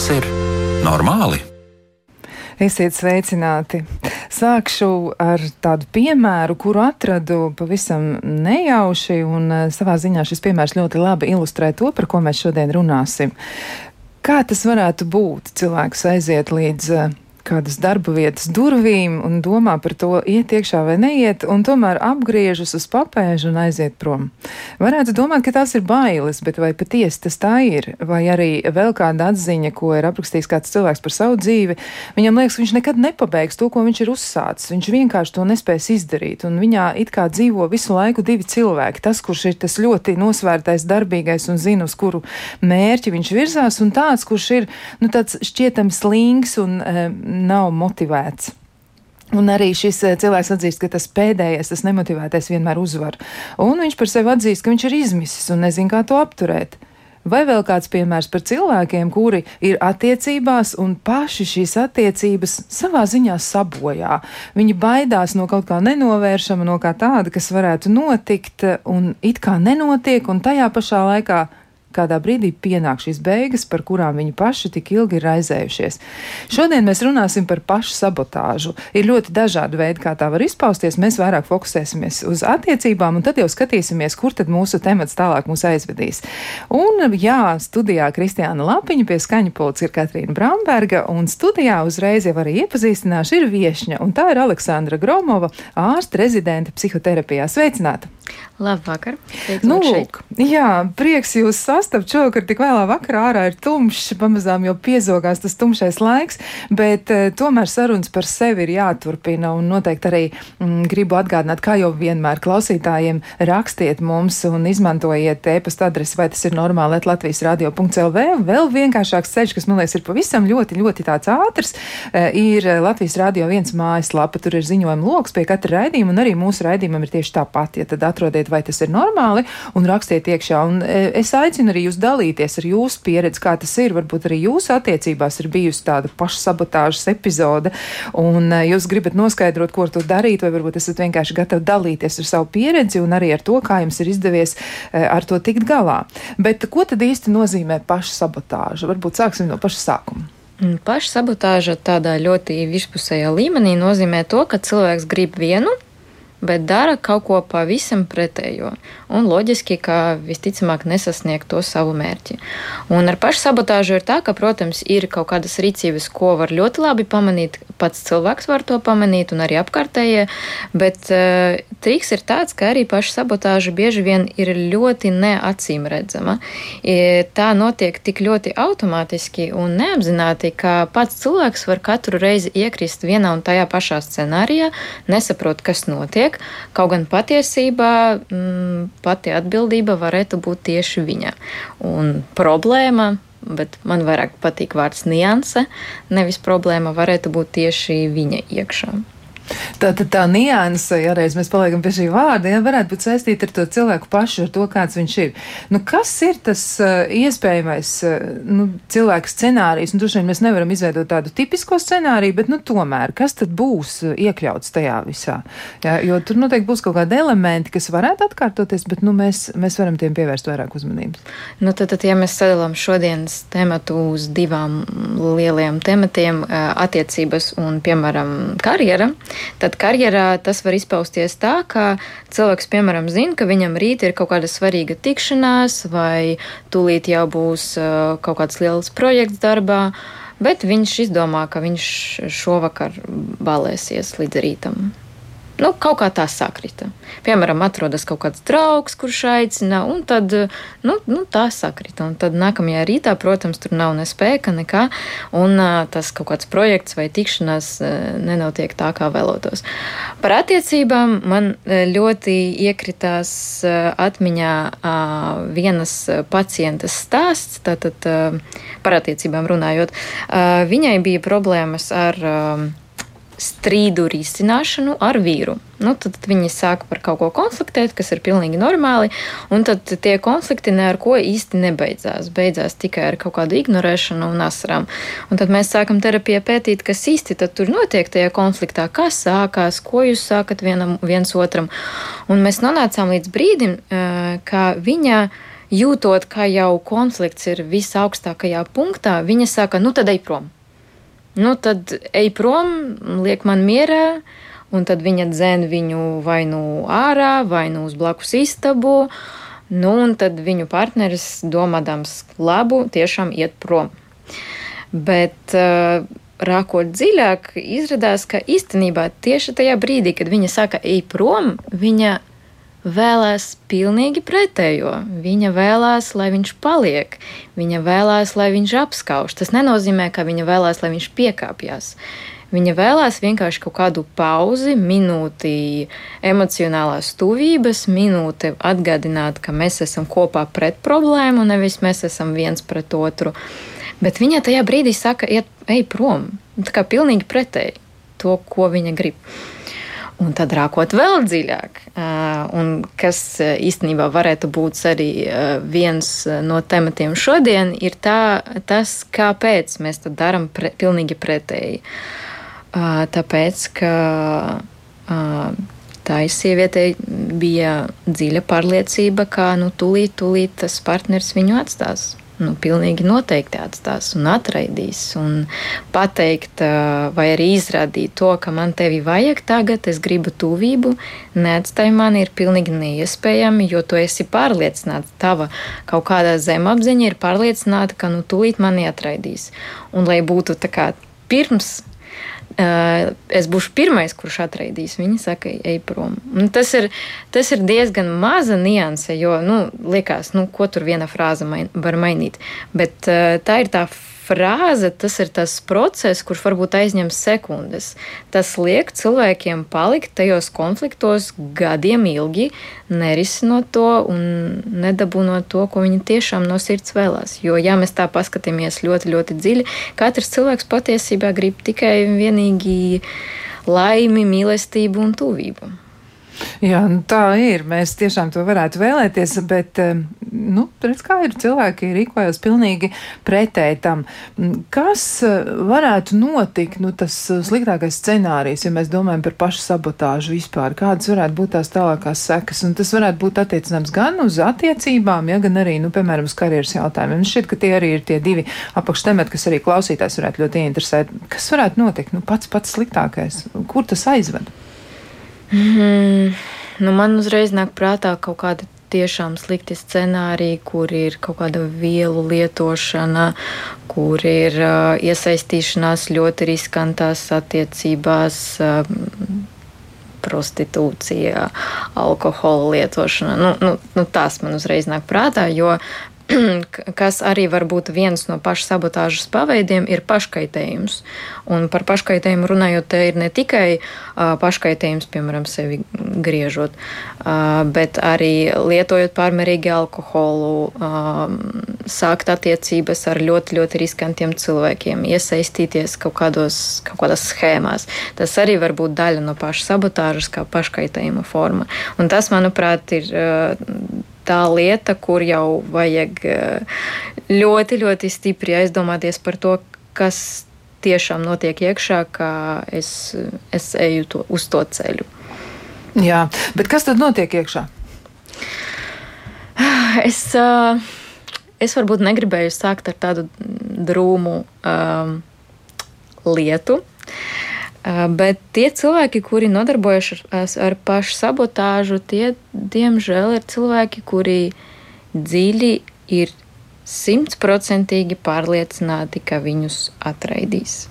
Tas ir normāli? Esiet sveicināti! Sākšu ar tādu piemēru, kuru atradu pavisam nejauši, un eh, savā ziņā šis piemērs ļoti labi ilustrē to, par ko mēs šodien runāsim. Kā tas varētu būt? Cilvēks aiziet līdz eh, kādas darba vietas durvīm un domā par to, iet iekšā vai neiet, un tomēr apgriežas uz papēžu un aiziet prom. Varētu domāt, ka tās ir bailes, bet vai patiesi tas tā ir? Vai arī vēl kāda atziņa, ko ir aprakstījis kāds cilvēks par savu dzīvi, viņam liekas, ka viņš nekad nepabeigs to, ko viņš ir uzsācis. Viņš vienkārši to nespēs izdarīt, un viņā it kā dzīvo visu laiku divi cilvēki. Tas, kurš ir tas ļoti nosvērtais, darbīgais un zina, uz kuru mērķi viņš virzās, un tāds, kurš ir nu, tāds šķietami slings un e, nav motivēts. Un arī šis eh, cilvēks atzīst, ka tas pēdējais, tas nemotivētais vienmēr uzvar. Un viņš par sevi atzīst, ka viņš ir izmisis un nezin, kā to apturēt. Vai vēl kāds piemērs par cilvēkiem, kuri ir attiecībās un paši šīs attiecības savā ziņā sabojā. Viņi baidās no kaut kā nenovēršama, no kā tāda, kas varētu notikt, un it kā nenotiek, un tajā pašā laikā kādā brīdī pienāk šīs beigas, par kurām viņi paši tik ilgi ir raizējušies. Šodien mēs runāsim par pašu sabotāžu. Ir ļoti dažādi veidi, kā tā var izpausties. Mēs vairāk fokusēsimies uz attiecībām, un tad jau skatīsimies, kur tad mūsu temats tālāk mūs aizvedīs. Un, jā, studijā Kristiāna Lapiņa pie skaņa pults ir Katrīna Bramberga, un studijā uzreiz jau arī iepazīstināšu ir viešņa, un tā ir Aleksandra Gromova, ārsta rezidente psihoterapijā. Sveicināta! Labvakar! Nu, lūk, jā, prieks jūs sastapt šovakar tik vēlā vakarā. Ārā ir tumšs, pamazām jau piezogās tas tumšais laiks, bet uh, tomēr sarunas par sevi ir jāturpina. Un noteikti arī mm, gribu atgādināt, kā jau vienmēr klausītājiem rakstiet mums un izmantojiet e-pasta adresi, vai tas ir normāli, Latvijas radio.lv. Vēl vienkāršāks ceļš, kas man liekas ir pavisam ļoti, ļoti tāds ātrs, uh, ir Latvijas radio viens mājaslapa. Tur ir ziņojuma lokus pie katra raidījuma, un arī mūsu raidījumam ir tieši tāpat. Ja tad atrodiet vai tas ir normāli, un rakstiet iekšā. Un e, es aicinu arī jūs dalīties ar jūsu pieredzi, kā tas ir. Varbūt arī jūsu attiecībās ir bijusi tāda pašsabotāžas epizode, un e, jūs gribat noskaidrot, ko ar to darīt, vai varbūt esat vienkārši gatavi dalīties ar savu pieredzi un arī ar to, kā jums ir izdevies e, ar to tikt galā. Bet ko tad īsti nozīmē pašsabotāža? Varbūt sāksim no paša sākuma. Mm, pašsabotāža tādā ļoti virspusējā līmenī nozīmē to, ka cilvēks grib vienu, bet dara kaut ko pavisam pretējo. Un loģiski, ka visticamāk nesasniegt to savu mērķi. Un ar pašsabotāžu ir tā, ka, protams, ir kaut kādas rīcības, ko var ļoti labi pamanīt. Pats cilvēks var to pamanīt, un arī apkārtējie. Bet uh, triks ir tāds, ka arī pašsabotāža bieži vien ir ļoti neacīm redzama. I, tā notiek tik ļoti automātiski un neapzināti, ka pats cilvēks var katru reizi iekrist vienā un tajā pašā scenārijā, nesaprot, kas notiek notiek. Kaut gan patiesībā m, mm, pati atbildība varētu būt tieši viņa. Un problēma bet man vairāk patīk vārds nianse, nevis problēma varētu būt tieši viņa iekšā. Tā, tā, tā nianse, ja reiz mēs paliekam pie šī vārda, ja, varētu būt saistīta ar to cilvēku pašu, ar to, kāds viņš ir. Nu, kas ir tas uh, iespējamais uh, nu, cilvēka scenārijs? Nu, vien mēs nevaram izveidot tādu tipisko scenāriju, bet nu, tomēr, kas tad būs uh, iekļauts tajā visā? Ja, jo tur noteikti būs kaut kādi elementi, kas varētu atkārtoties, bet nu, mēs, mēs varam tiem pievērst vairāk uzmanības. Nu, tad, tad, ja mēs sadalām šodienas tematu uz divām lieliem tematiem - attiecības un, piemēram, karjera, tad karjerā tas var izpausties tā, ka cilvēks, piemēram, zina, ka viņam rīt ir kaut kāda svarīga tikšanās, vai tūlīt jau būs kaut kāds liels projekts darbā, bet viņš izdomā, ka viņš šovakar balēsies līdz rītam nu, kaut kā tā sakrita. Piemēram, atrodas kaut kāds draugs, kurš aicina, un tad nu, nu, tā sakrita. Un tad nākamajā rītā, protams, tur nav ne spēka, nekā, un tas kaut kāds projekts vai tikšanās nenotiek tā, kā vēlotos. Par attiecībām man ļoti iekritās atmiņā vienas pacientes stāsts, tātad par attiecībām runājot. Viņai bija problēmas ar strīdu risināšanu ar vīru. Nu, tad, viņi sāka par kaut ko konfliktēt, kas ir pilnīgi normāli, un tad tie konflikti ne ar ko īsti nebeidzās. Beidzās tikai ar kaut kādu ignorēšanu un asarām. Un tad mēs sākam terapijā pētīt, kas īsti tur notiek tajā konfliktā, kas sākās, ko jūs sākat vienam, viens otram. Un mēs nonācām līdz brīdim, ka viņa jūtot, ka jau konflikts ir visaugstākajā punktā, viņa saka, nu tad ej prom. Nu tad ej prom, liek man mierā, un tad viņa dzēn viņu vai nu ārā, vai nu uz blakus istabu. Nu, un tad viņu partneris, domādams labu, tiešām iet prom. Bet uh, rākot dziļāk, izrādās, ka īstenībā tieši tajā brīdī, kad viņa saka, ej prom, viņa vēlās pilnīgi pretējo. Viņa vēlās, lai viņš paliek, viņa vēlās, lai viņš apskauž. Tas nenozīmē, ka viņa vēlās, lai viņš piekāpjas. Viņa vēlās vienkārši kaut kādu pauzi, minūti emocionālās tuvības, minūti atgādināt, ka mēs esam kopā pret problēmu, nevis mēs esam viens pret otru. Bet viņa tajā brīdī saka, iet, ej prom. Tā kā pilnīgi pretēji to, ko viņa grib. Un tad rākot vēl dziļāk, un kas īstenībā varētu būt arī viens no tematiem šodien, ir tā, tas, kāpēc mēs to darām pre, pilnīgi pretēji. Tāpēc, ka tai sievietei bija dziļa pārliecība, ka nu, tūlīt, tūlīt tas partneris viņu atstās nu, pilnīgi noteikti atstās un atraidīs. Un pateikt, vai arī izrādīt to, ka man tevi vajag tagad, es gribu tuvību, neatstāj mani, ir pilnīgi neiespējami, jo tu esi pārliecināts, tava kaut kādā zemapziņa ir pārliecināta, ka nu tūlīt mani atraidīs. Un lai būtu tā kā pirms es būšu pirmais, kurš atraidīs. Viņa saka, ej prom. Un tas ir, tas ir diezgan maza nianse, jo, nu, liekas, nu, ko tur viena frāze main, var mainīt. Bet uh, tā ir tā frāze, tas ir tas process, kurš varbūt aizņem sekundes. Tas liek cilvēkiem palikt tajos konfliktos gadiem ilgi, nerisinot to un nedabūnot to, ko viņi tiešām no sirds vēlās. Jo, ja mēs tā paskatāmies ļoti, ļoti dziļi, katrs cilvēks patiesībā grib tikai un vienīgi laimi, mīlestību un tuvību. Jā, nu tā ir. Mēs tiešām to varētu vēlēties, bet, nu, redz, kā ir cilvēki rīkojas pilnīgi pretēji tam. Kas eh, varētu notikt, nu, tas sliktākais scenārijs, ja mēs domājam par pašu sabotāžu vispār? Kādas varētu būt tās tālākās sekas? Un tas varētu būt attiecināms gan uz attiecībām, ja gan arī, nu, piemēram, uz karjeras jautājumiem. Šķiet, ka tie arī ir tie divi apakštemati, kas arī klausītājs varētu ļoti ieinteresēt. Kas varētu notikt? Nu, pats pats sliktākais. Kur tas aizved? Mm, nu man uzreiz nāk prātā kaut kāda tiešām slikti scenāriji, kur ir kaut kāda vielu lietošana, kur ir uh, iesaistīšanās ļoti riskantās attiecībās. Uh, prostitūcija, alkohola lietošana. Nu, nu, nu, tās man uzreiz nāk prātā, jo kas arī var būt viens no pašsabotāžas paveidiem, ir paškaitējums. Un par paškaitējumu runājot, te ir ne tikai uh, paškaitējums, piemēram, sevi griežot, uh, bet arī lietojot pārmērīgi alkoholu, uh, sākt attiecības ar ļoti, ļoti riskantiem cilvēkiem, iesaistīties kaut, kādos, kaut kādās schēmās. Tas arī var būt daļa no pašsabotāžas, kā paškaitējuma forma. Un tas, manuprāt, ir tā lieta, kur jau vajag eh, ļoti, ļoti stipri aizdomāties par to, kas tiešām notiek iekšā, kā es, es eju to, uz to ceļu. Jā, bet kas tad notiek iekšā? Es, eh, es varbūt negribēju sākt ar tādu drūmu um, lietu. Bet tie cilvēki, kuri nodarbojas ar, ar pašu sabotāžu, tie, diemžēl, ir cilvēki, kuri dziļi ir simtprocentīgi pārliecināti, ka viņus atraidīs.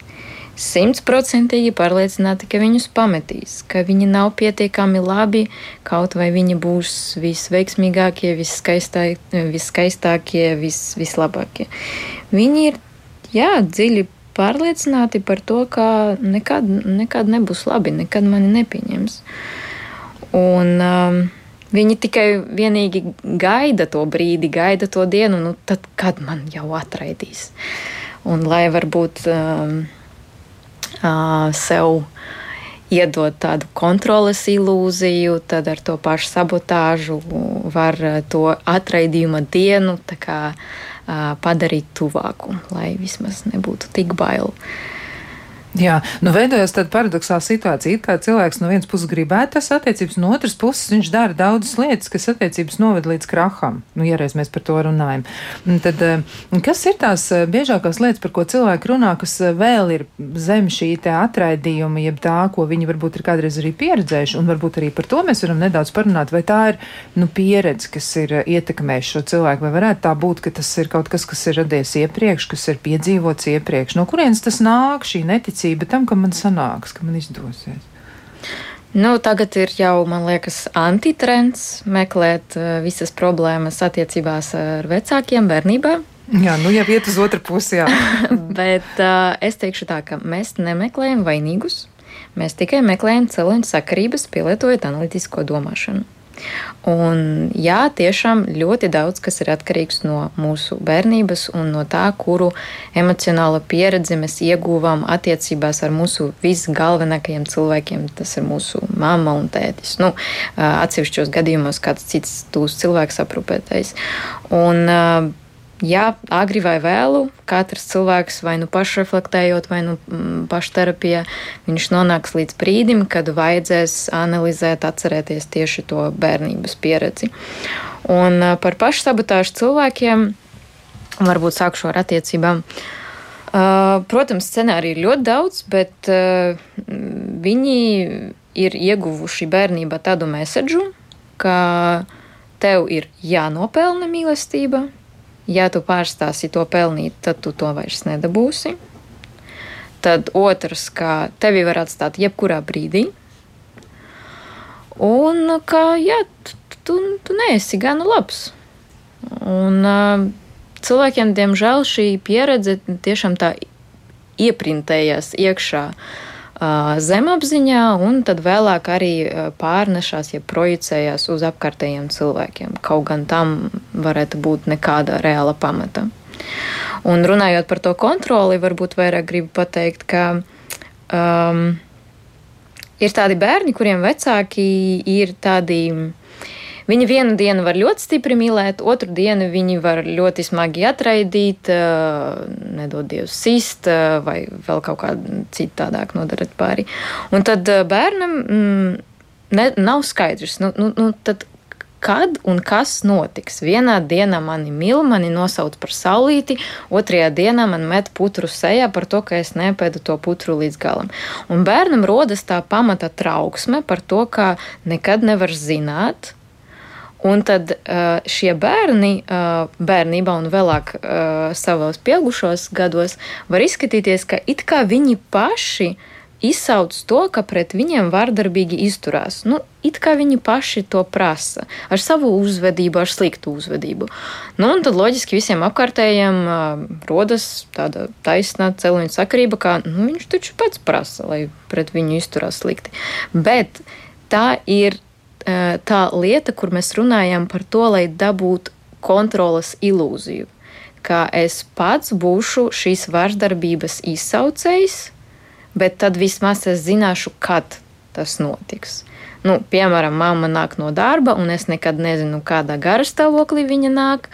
Simtprocentīgi pārliecināti, ka viņus pametīs, ka viņi nav pietiekami labi, kaut vai viņi būs visveiksmīgākie, visskaistākie, vis, vislabākie. Viņi ir jā, dziļi pārliecināti par to, ka nekad, nekad nebūs labi, nekad mani nepieņems. Un, um, Viņi tikai vienīgi gaida to brīdi, gaida to dienu, nu tad, kad man jau atraidīs. Un lai varbūt um, uh, sev iedot tādu kontroles ilūziju, tad ar to pašu sabotāžu var to atraidījuma dienu kā, padarīt tuvāku, lai vismaz nebūtu tik bail. Jā, nu veidojas tāda paradoxāla situācija. It kā cilvēks no vienas puses gribētu tas attiecības, no otras puses viņš dara daudzas lietas, kas attiecības noved līdz kraham. Nu, ja reiz mēs par to runājam. Un tad, eh, kas ir tās eh, biežākās lietas, par ko cilvēki runā, kas eh, vēl ir zem šī te atraidījuma, jeb tā, ko viņi varbūt ir kādreiz arī pieredzējuši, un varbūt arī par to mēs varam nedaudz parunāt, vai tā ir, nu, pieredze, kas ir ietekmējuši šo cilvēku, vai varētu tā būt, ka tas ir kaut kas, kas ir radies iepriekš, kas ir piedzīvots iepriekš. No kurienes tas nāk, šī neticība? Ticība tam, ka man sanāks, ka man izdosies? Nu, tagad ir jau, man liekas, antitrends meklēt uh, visas problēmas attiecībās ar vecākiem bērnībā. Jā, nu jau iet uz otru pusi. Bet uh, es teikšu tā, ka mēs nemeklējam vainīgus. Mēs tikai meklējam cēloņu sakarības, pielietojot analītisko domāšanu. Un, jā, tiešām ļoti daudz kas ir atkarīgs no mūsu bērnības un no tā, kuru emocionālo pieredzi mēs ieguvām attiecībās ar mūsu visgalvenākajiem cilvēkiem. Tas ir mūsu mamma un tētis. Nu, atsevišķos gadījumos kāds cits tūs cilvēks aprūpētais. Un, Jā, agri vai vēlu, katrs cilvēks vai nu pašreflektējot, vai nu mm, pašterapijā, viņš nonāks līdz brīdim, kad vajadzēs analizēt, atcerēties tieši to bērnības pieredzi. Un par pašsabotāžu cilvēkiem, varbūt sākšu ar attiecībām. Protams, scenāriju ir ļoti daudz, bet viņi ir ieguvuši bērnībā tādu mēsēdžu, ka tev ir jānopelna mīlestība, Ja tu pārstāsi to pelnīt, tad tu to vairs nedabūsi. Tad otrs, ka tevi var atstāt jebkurā brīdī. Un ka jā, tu, tu neesi gan labs. Un, cilvēkiem, diemžēl, šī pieredze tiešām tā ieprintējās iekšā. Uh, zemapziņā, un tad vēlāk arī pārnešās, ja projicējās uz apkārtējiem cilvēkiem. Kaut gan tam varētu būt nekāda reāla pamata. Un runājot par to kontroli, varbūt vairāk gribu pateikt, ka um, ir tādi bērni, kuriem vecāki ir tādi Viņi vienu dienu var ļoti stipri mīlēt, otru dienu viņi var ļoti smagi atraidīt, nedod Dievs sist vai vēl kaut kādu citādāk nodarat pāri. Un tad bērnam mm, ne, nav skaidrs, nu, nu, nu, tad kad un kas notiks. Vienā dienā mani mīl, mani nosauc par saulīti, otrajā dienā man met putru sejā par to, ka es nepēdu to putru līdz galam. Un bērnam rodas tā pamata trauksme par to, ka nekad nevar zināt, Un tad šie bērni bērnībā un vēlāk savos pieaugušos gados var izskatīties, ka it kā viņi paši izsauc to, ka pret viņiem vardarbīgi izturās. Nu, it kā viņi paši to prasa, ar savu uzvedību, ar sliktu uzvedību. Nu, un tad loģiski visiem apkārtējiem uh, rodas tāda taisna celiņa sakarība, ka nu, viņš taču pats prasa, lai pret viņu izturās slikti. Bet tā ir tā lieta, kur mēs runājam par to, lai dabūtu kontrolas ilūziju, ka es pats būšu šīs vardarbības izsaucējs, bet tad vismaz es zināšu, kad tas notiks. Nu, piemēram, mamma nāk no darba, un es nekad nezinu, kādā garastāvoklī viņa nāk.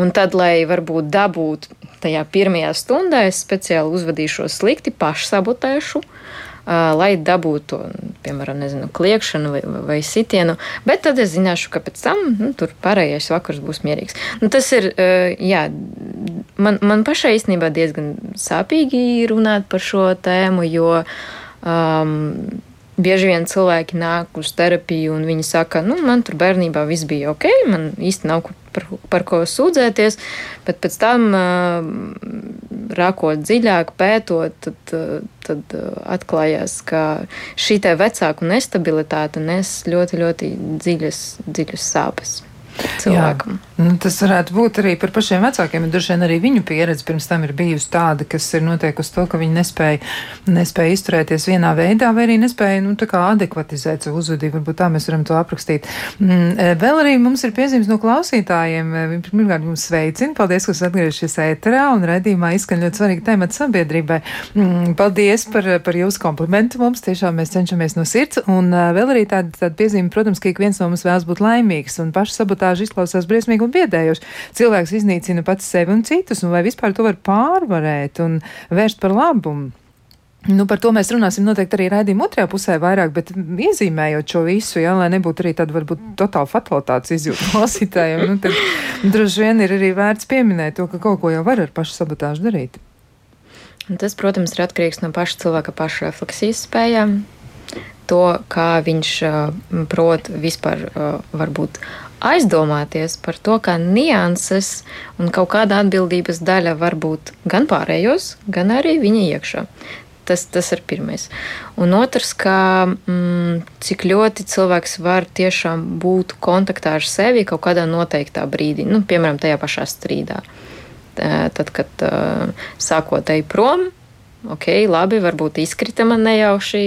Un tad, lai varbūt dabūtu tajā pirmajā stundā, es speciāli uzvedīšos slikti, pašsabotēšu, uh, lai dabūtu, piemēram, nezinu, kliekšanu vai, vai sitienu, bet tad es zināšu, ka pēc tam nu, tur pārējais vakars būs mierīgs. Nu, tas ir, jā, man, man pašai īstenībā diezgan sāpīgi runāt par šo tēmu, jo um, bieži vien cilvēki nāk uz terapiju un viņi saka, nu, man tur bērnībā viss bija ok, man īsti nav par, par ko sūdzēties, bet pēc tam rākot dziļāk, pētot, tad, tad atklājās, ka šī te vecāku nestabilitāte nes ļoti, ļoti dziļas, dziļas sāpes cilvēkam. Jā. Nu, tas varētu būt arī par pašiem vecākiem, droši vien arī viņu pieredze pirms tam ir bijusi tāda, kas ir noteikusi to, ka viņi nespēja, nespēja izturēties vienā veidā, vai arī nespēja, nu, adekvatizēt savu uzvedību. Varbūt tā mēs varam to aprakstīt. Mm, e, vēl arī mums ir piezīmes no klausītājiem. E, pirmkārt, jums sveicina. Paldies, ka esat atgriežies ēterā un redzījumā izskan ļoti svarīgi temati sabiedrībai. Mm, paldies par, par jūsu komplimentu mums. Tiešām mēs cenšamies no sirds. Un e, vēl arī tāda, tāda piezīme, protams, ka ik viens no mums vēlas būt laimīgs un paša sabotāža izklausās briesmīgi un biedējoši. Cilvēks iznīcina pats sevi un citus, un vai vispār to var pārvarēt un vērst par labumu? Nu, par to mēs runāsim noteikti arī raidījuma otrajā pusē vairāk, bet iezīmējot šo visu, jā, lai nebūtu arī tāda varbūt totāla fatalitātes izjūta klausītājiem, nu, tad droši vien ir arī vērts pieminēt to, ka kaut ko jau var ar pašu sabotāžu darīt. Tas, protams, ir atkarīgs no paša cilvēka paša refleksijas spējām, to, kā viņš prot vispār varbūt aizdomāties par to, kā nianses un kaut kāda atbildības daļa var būt gan pārējos, gan arī viņa iekšā. Tas, tas ir pirmais. Un otrs, kā, mm, cik ļoti cilvēks var tiešām būt kontaktā ar sevi kaut kādā noteiktā brīdī, nu, piemēram, tajā pašā strīdā. Tad, kad sākot ej prom, ok, labi, varbūt izkrita man nejauši,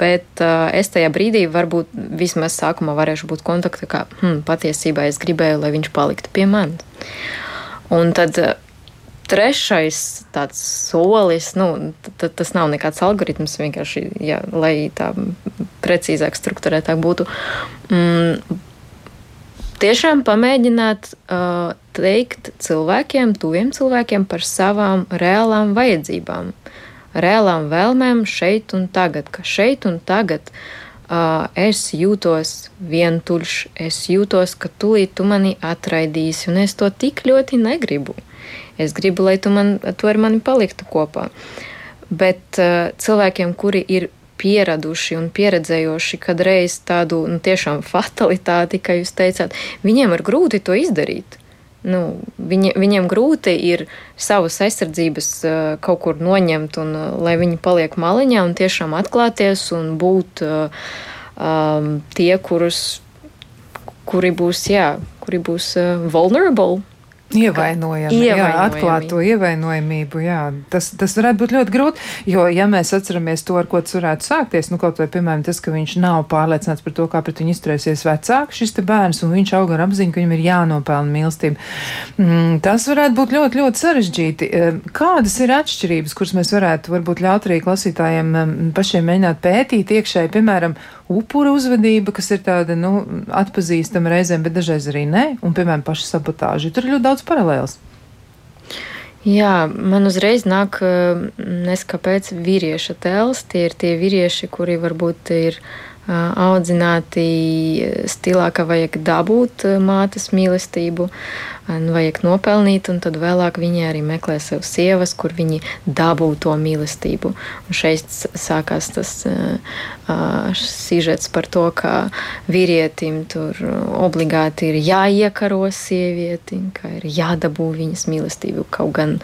bet es tajā brīdī varbūt vismaz sākumā varēšu būt kontaktā, kā hmm, patiesībā es gribēju, lai viņš paliktu pie manis. Un tad trešais tāds solis, nu, tas nav nekāds algoritms, vienkārši, jā, lai tā precīzāk, struktūrētāk būtu. Mm, tiešām pamēģināt uh, teikt cilvēkiem, tuviem cilvēkiem par savām reālām vajadzībām, reālām vēlmēm šeit un tagad, ka šeit un tagad uh, es jūtos vientuļš, es jūtos, ka tūlīt tu mani atraidīsi, un es to tik ļoti negribu. Es gribu, lai tu, man, tu ar mani paliktu kopā. Bet uh, cilvēkiem, kuri ir pieraduši un pieredzējuši kādreiz tādu nu, tiešām fatalitāti, kā jūs teicāt, viņiem ir grūti to izdarīt. Nu, viņi, viņiem grūti ir savas aizsardzības uh, kaut kur noņemt, un uh, lai viņi paliek maliņā un tiešām atklāties un būt um, tie, kurus, kuri būs, jā, kuri būs vulnerable Ievainojami, jā, atklāt to ievainojamību, jā. Tas, tas varētu būt ļoti grūti, jo, ja mēs atceramies to, ar ko tas varētu sākties, nu, kaut vai, piemēram, tas, ka viņš nav pārliecināts par to, kā pret viņu izturēsies vecāks šis bērns, un viņš auga ar apziņu, ka viņam ir jānopelna mīlestība. Mm, tas varētu būt ļoti, ļoti sarežģīti. E, kādas ir atšķirības, kuras mēs varētu varbūt ļaut arī klausītājiem pašiem mēģināt pētīt iekšēji, piemēram, upura uzvedība, kas ir tāda, nu, atpazīstama reizēm, bet dažreiz arī nē, un, piemēram, paša sabotāža. Tur ir ļoti daudz paralēls. Jā, man uzreiz nāk, eh, neskapēc vīrieša tēls. Tie ir tie vīrieši, kuri varbūt ir audzināti stilā, ka vajag dabūt mātes mīlestību, vajag nopelnīt, un tad vēlāk viņi arī meklē sev sievas, kur viņi dabū to mīlestību. Un šeit sākās tas sižets par to, ka vīrietim tur obligāti ir jāiekaro sievieti, ka ir jādabū viņas mīlestību, kaut gan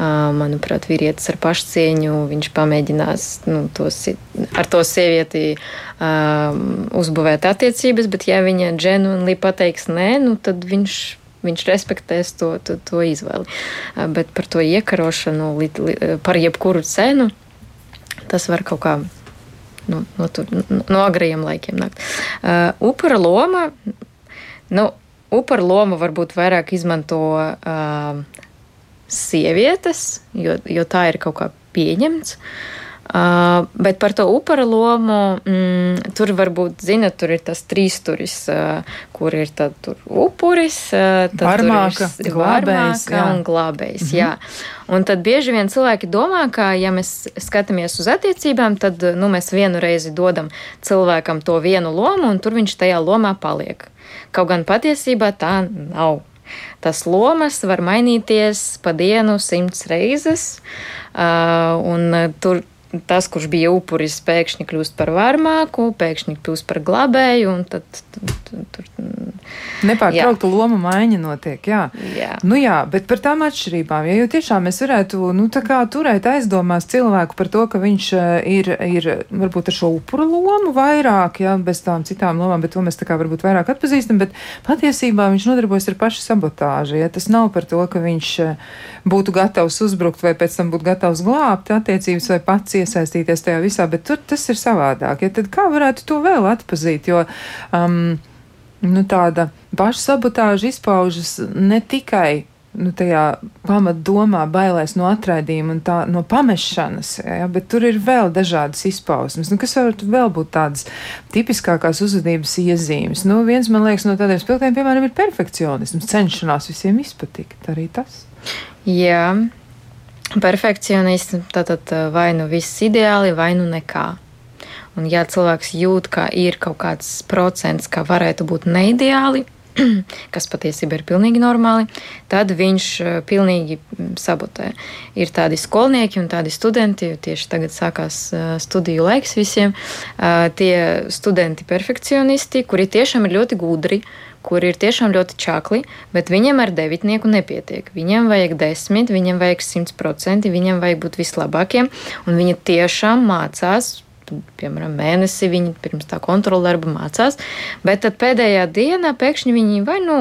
manuprāt, vīrietis ar pašcieņu, viņš pamēģinās nu, tos, ar to sievieti um, uzbūvēt attiecības, bet ja viņa dženuli pateiks nē, nu, tad viņš viņš respektēs to, to, to izvēli. Bet par to iekarošanu, li, li, par jebkuru cenu, tas var kaut kā no, no, tur, no agrajiem laikiem nākt. Uh, upura loma, nu, upura loma varbūt vairāk izmanto uh, sievietes, jo, jo tā ir kaut kā pieņemts. Uh, bet par to upara lomu, mm, tur varbūt, zinat, tur ir tas trīsturis, uh, kur ir tad tur upuris, uh, tad varmāka, ir glābējs, jā. un glābējs, mhm. jā. Un tad bieži vien cilvēki domā, ka, ja mēs skatāmies uz attiecībām, tad, nu, mēs vienu reizi dodam cilvēkam to vienu lomu, un tur viņš tajā lomā paliek. Kaut gan patiesībā tā nav. Tas lomas var mainīties pa dienu simts reizes, un tur tas, kurš bija upuris, pēkšņi kļūst par varmāku, pēkšņi kļūst par glabēju, un tad tur. Nepārtraukta loma maiņa notiek, jā. jā. Nu jā, bet par tām atšķirībām, ja jau tiešām mēs varētu, nu turēt aizdomās cilvēku par to, ka viņš eh, ir, ir varbūt ar šo upuru lomu vairāk, jā, bez tām citām lomām, bet to mēs tā kā varbūt vairāk atpazīstam, bet patiesībā viņš nodarbojas ar pašu sabotāžu, ja tas nav par to, ka viņš eh, būtu gatavs uzbrukt vai pēc tam būtu gatavs glābt attiecības vai pats iesaistīties tajā visā, bet tur tas ir savādāk. Ja, tad kā varētu to vēl atpazīt? Jo um, nu, tāda pašsabotāža izpaužas ne tikai nu, tajā pamatdomā, bailēs no atraidījuma un tā, no pamešanas, ja, bet tur ir vēl dažādas izpausmes. Nu, kas var vēl būt tādas tipiskākās uzvedības iezīmes? Nu, viens, man liekas, no tādiem spilgtiem, piemēram, ir perfekcionisms, cenšanās visiem izpatikt. Arī tas. Jā. Perfekcionists, tad vai nu viss ideāli, vai nu nekā. Un, ja cilvēks jūt, ka ir kaut kāds procents, ka varētu būt neideāli, kas patiesībā ir pilnīgi normāli, tad viņš pilnīgi sabotē. Ir tādi skolnieki un tādi studenti, tieši tagad sākās studiju laiks visiem, tie studenti perfekcionisti, kuri tiešām ir ļoti gudri, kuri ir tiešām ļoti čakli, bet viņiem ar devitnieku nepietiek. Viņiem vajag desmit, viņiem vajag simts procenti, viņiem vajag būt vislabākiem, un viņi tiešām mācās piemēram, mēnesi viņi pirms tā kontrola darba mācās, bet tad pēdējā dienā pēkšņi viņi vai nu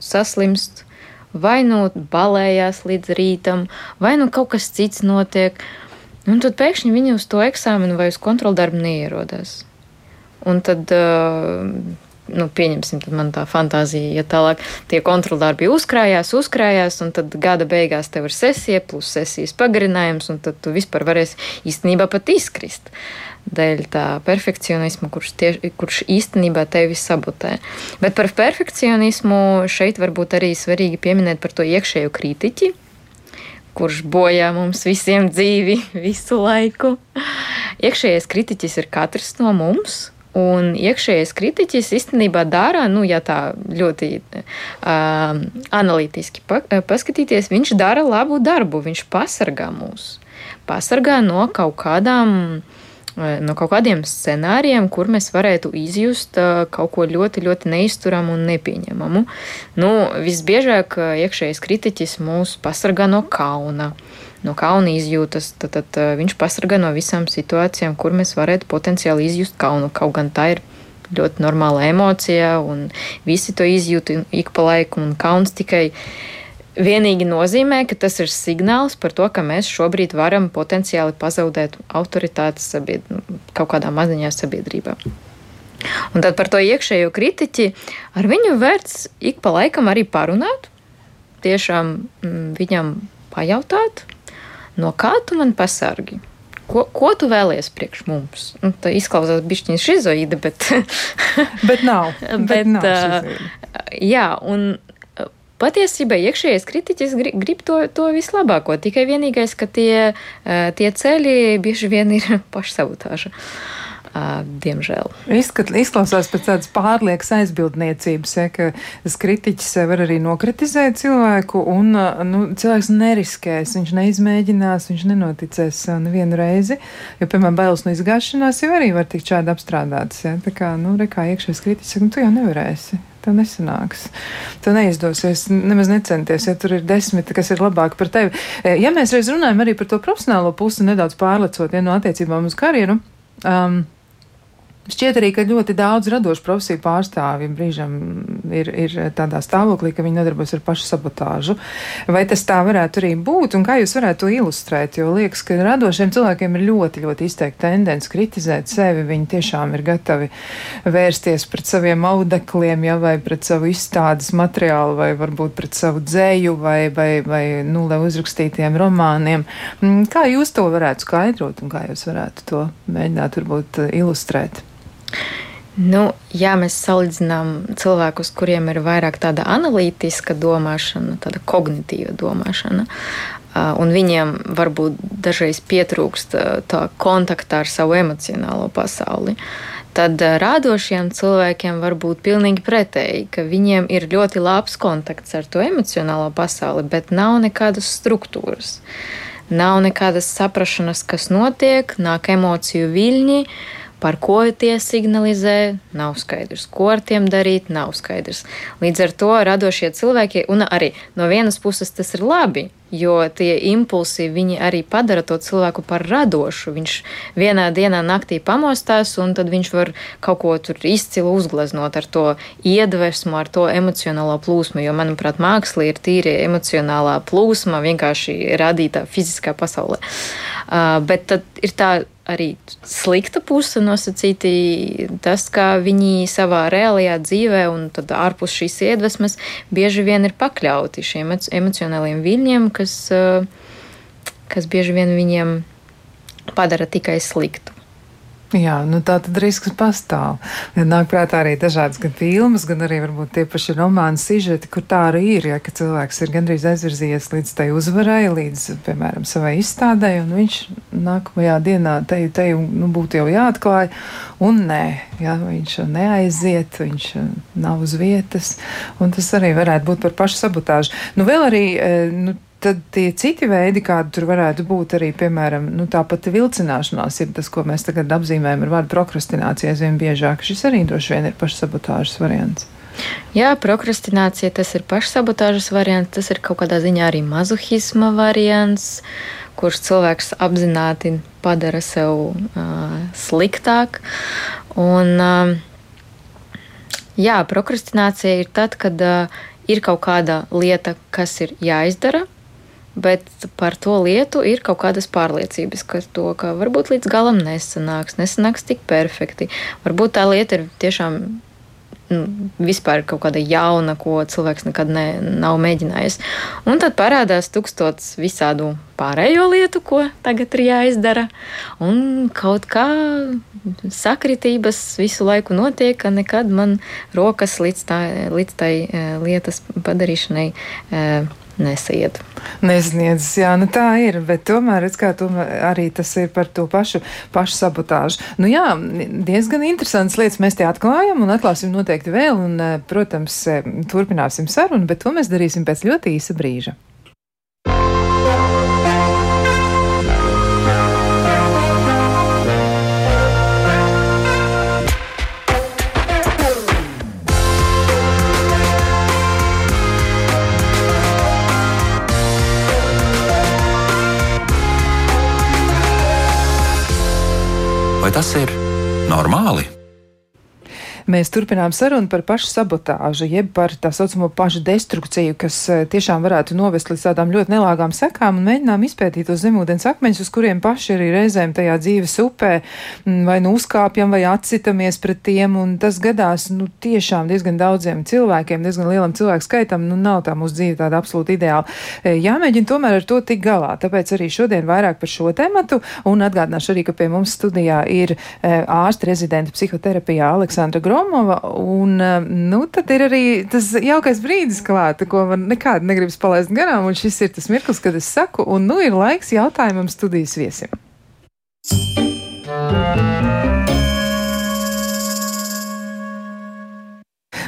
saslimst, vai nu balējās līdz rītam, vai nu kaut kas cits notiek. Un tad pēkšņi viņi uz to eksāmenu vai uz kontrola darbu neierodās. Un tad, nu, pieņemsim, tad man tā fantāzija, ja tālāk tie kontroldarbi uzkrājās, uzkrājās, un tad gada beigās tev ir sesija, plus sesijas pagarinājums, un tad tu vispār varēsi īstenībā pat izkrist. Dēļ tā perfekcionisma, kurš, tieši, kurš īstenībā tevi sabotē. Bet par perfekcionismu šeit varbūt arī svarīgi pieminēt par to iekšējo kritiķi, kurš bojā mums visiem dzīvi visu laiku. Iekšējais kritiķis ir katrs no mums. Un iekšējais kritiķis īstenībā dara, nu, ja tā ļoti uh, analītiski pa, paskatīties, viņš dara labu darbu, viņš pasargā mūs. Pasargā no kaut kādām uh, no kaut kādiem scenārijiem, kur mēs varētu izjust kaut ko ļoti, ļoti neizturamu un nepieņemamu. Nu, visbiežāk iekšējais kritiķis mūs pasargā no kauna. No kauna izjūtas, tad, tad viņš pasargā no visām situācijām, kur mēs varētu potenciāli izjust kaunu. Kaut gan tā ir ļoti normāla emocija, un visi to izjūt ik pa laiku, un kauns tikai vienīgi nozīmē, ka tas ir signāls par to, ka mēs šobrīd varam potenciāli pazaudēt autoritātes sabied... kaut kādā maziņā sabiedrībā. Un tad par to iekšējo kritiķi ar viņu vērts ik pa laikam arī parunāt, tiešām mm, viņam pajautāt, no kā tu man pasargi. Ko, ko tu vēlies priekš mums? Nu, tā izklausās bišķiņa šizoīda, bet. bet nav. bet, bet nav uh, jā, un Patiesībā iekšējais kritiķis grib, grib to, to vislabāko, tikai vienīgais, ka tie, tie ceļi bieži vien ir pašsabotāža. Diemžēl. Izskat, izklausās pēc tādas pārliekas aizbildniecības, ja, ka kritiķis var arī nokritizēt cilvēku, un nu, cilvēks neriskēs, viņš neizmēģinās, viņš nenoticēs nevienu reizi, jo, piemēram, bailes no izgāšanās jau arī var tikt šādi apstrādātas. Ja. Tā kā, nu, re, kā iekšējais kritiķis saka, nu, tu jau nevarēsi. Tev nesanāks. Tev neizdosies nemaz necenties, ja tur ir desmit, kas ir labāk par tevi. Ja mēs reiz runājam arī par to profesionālo pusi, nedaudz pārlecot ja, no attiecībām uz karjeru. Um, Šķiet arī, ka ļoti daudz radošu profesiju pārstāvji brīžam ir, ir tādā stāvoklī, ka viņi nodarbojas ar pašu sabotāžu. Vai tas tā varētu arī būt, un kā jūs varētu to ilustrēt? Jo liekas, ka radošiem cilvēkiem ir ļoti, ļoti izteikta tendence kritizēt sevi. Viņi tiešām ir gatavi vērsties pret saviem audekliem, ja, vai pret savu izstādes materiālu, vai varbūt pret savu dzēju, vai, vai, vai nu, uzrakstītiem romāniem. Mm, kā jūs to varētu skaidrot, un kā jūs varētu to mēģināt varbūt ilustrēt? Nu, ja mēs salīdzinām cilvēkus, kuriem ir vairāk tāda analītiska domāšana, tāda kognitīva domāšana, un viņiem varbūt dažreiz pietrūkst tā kontakta ar savu emocionālo pasauli, tad radošiem cilvēkiem var būt pilnīgi pretēji, ka viņiem ir ļoti labs kontakts ar to emocionālo pasauli, bet nav nekādas struktūras. Nav nekādas saprašanas, kas notiek, nāk emociju viļņi, uh, par ko tie signalizē, nav skaidrs, ko ar tiem darīt, nav skaidrs. Līdz ar to radošie cilvēki, un arī no vienas puses tas ir labi, jo tie impulsi viņi arī padara to cilvēku par radošu. Viņš vienā dienā naktī pamostās, un tad viņš var kaut ko tur izcili uzgleznot ar to iedvesmu, ar to emocionālo plūsmu. Jo, manuprāt, māksla ir tīri emocionālā plūsma, vienkārši radīta fiziskā pasaulē. Uh, bet tad ir tā arī slikta puse nosacīti tas, ka viņi savā reālajā dzīvē un tad ārpus šīs iedvesmas bieži vien ir pakļauti šiem emocionāliem viļņiem, kas, kas bieži vien viņiem padara tikai sliktu. Jā, nu tā tad risks pastāv. Nāk prātā arī dažādas gan filmas, gan arī varbūt tie paši romāni sižeti, kur tā arī ir, ja, ka cilvēks ir gandrīz aizvirzījies līdz tai uzvarai, līdz, piemēram, savai izstādē, un viņš nākamajā dienā te, te nu, būtu jau jāatklāj, un nē, ja, viņš neaiziet, viņš nav uz vietas, un tas arī varētu būt par pašu sabotāžu. Nu, vēl arī, eh, nu, tad tie citi veidi, kādi tur varētu būt, arī, piemēram, nu, tā pati vilcināšanās, ir tas, ko mēs tagad apzīmējam ar vārdu prokrastinācija aizvien biežāk. Šis arī droši vien ir pašsabotāžas variants. Jā, prokrastinācija tas ir pašsabotāžas variants, tas ir kaut kādā ziņā arī mazuhisma variants, kurš cilvēks apzināti padara sev uh, sliktāk. Un, uh, jā, prokrastinācija ir tad, kad uh, ir kaut kāda lieta, kas ir jāizdara, bet par to lietu ir kaut kādas pārliecības, ka to ka varbūt līdz galam nesanāks, nesanāks tik perfekti. Varbūt tā lieta ir tiešām nu, vispār kaut kāda jauna, ko cilvēks nekad ne, nav mēģinājis. Un tad parādās tūkstots visādu pārējo lietu, ko tagad ir jāizdara. Un kaut kā sakritības visu laiku notiek, ka nekad man rokas līdz, tā, līdz tai eh, lietas padarīšanai eh, nesaiet. Nesniedzas, jā, nu tā ir, bet tomēr, redz, kā tomēr arī tas ir par to pašu, pašu sabotāžu. Nu jā, diezgan interesants lietas mēs te atklājam un atklāsim noteikti vēl, un, eh, protams, turpināsim sarunu, bet to mēs darīsim pēc ļoti īsa brīža. Tas ir normāli? Mēs turpinām sarunu par pašu sabotāžu, jeb par tā saucamo pašu destrukciju, kas eh, tiešām varētu novest līdz tādām ļoti nelāgām sekām, un mēģinām izpētīt tos zemūdens akmeņus, uz kuriem paši arī reizēm tajā dzīves upē vai nu uzkāpjam vai atcitamies pret tiem, un tas gadās, nu, tiešām diezgan daudziem cilvēkiem, diezgan lielam cilvēku skaitam, nu, nav tā mūsu dzīve tāda absolūti ideāla. Eh, jāmēģina tomēr ar to tik galā, tāpēc arī šodien vairāk par šo tematu, un atgādināšu arī, ka pie mums studijā ir eh, ārsta rezidenta psihoterapijā Aleksandra Groma. Romova, un eh, nu, tad ir arī tas jaukais brīdis klāta, ko man nekādi negribas palaist garām, un šis ir tas mirklis, kad es saku, un nu ir laiks jautājumam studijas viesim.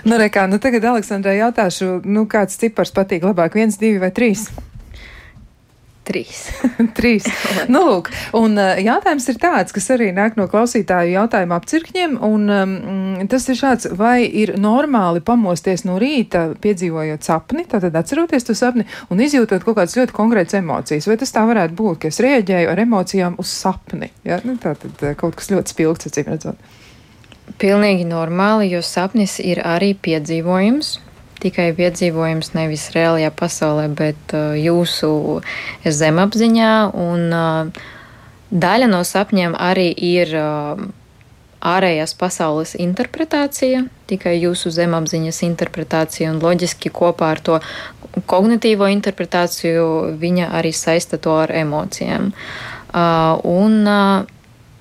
Nu, rekā, nu tagad Aleksandrai jautāšu, nu, kāds cipars patīk labāk, viens, divi vai trīs? Trīs. Trīs. nu, lūk, un uh, jautājums ir tāds, kas arī nāk no klausītāju jautājuma apcirkņiem, un um, tas ir šāds, vai ir normāli pamosties no rīta, piedzīvojot sapni, tātad atceroties to sapni un izjūtot kaut kādas ļoti konkrētas emocijas, vai tas tā varētu būt, ka es rēģēju ar emocijām uz sapni, ja? nu, tātad uh, kaut kas ļoti spilgts, acīm redzot. Pilnīgi normāli, jo sapnis ir arī piedzīvojums tikai piedzīvojums nevis reālajā pasaulē, bet uh, jūsu zemapziņā. Un, uh, daļa no sapņiem arī ir uh, ārējās pasaules interpretācija, tikai jūsu zemapziņas interpretācija, un loģiski kopā ar to kognitīvo interpretāciju viņa arī saista to ar emocijām. Un,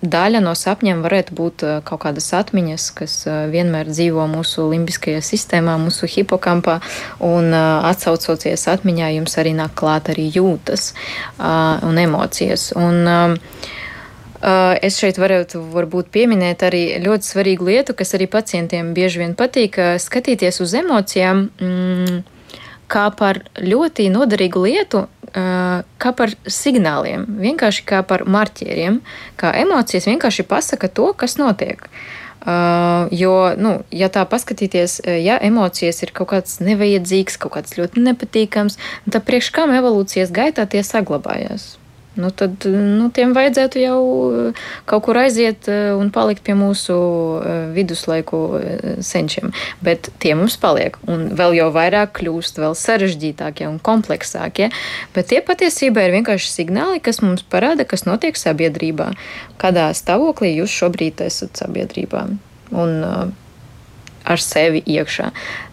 daļa no sapņiem varētu būt eh, kaut kādas atmiņas, kas eh, vienmēr dzīvo mūsu limbiskajā sistēmā, mūsu hipokampā, un eh, atsaucoties atmiņā, jums arī nāk klāt arī jūtas un emocijas. Un, Es šeit varētu varbūt pieminēt arī ļoti svarīgu lietu, kas arī pacientiem bieži vien patīk skatīties uz emocijām. Mm, kā par ļoti noderīgu lietu, kā par signāliem, vienkārši kā par marķieriem, kā emocijas vienkārši pasaka to, kas notiek. Uh, jo, nu, ja tā paskatīties, ja emocijas ir kaut kāds nevajadzīgs, kaut kāds ļoti nepatīkams, tad priekš kam evolūcijas gaitā tie saglabājās? Nu, tad nu, tiem vajadzētu jau eh, kaut kur aiziet eh, un palikt pie mūsu eh, viduslaiku senčiem. Bet tie mums paliek, un vēl jau vairāk kļūst vēl sarežģītākie un kompleksākie. Bet tie patiesībā ir vienkārši signāli, kas mums parāda, kas notiek sabiedrībā, kādā stāvoklī jūs šobrīd esat sabiedrībā un ar sevi iekšā.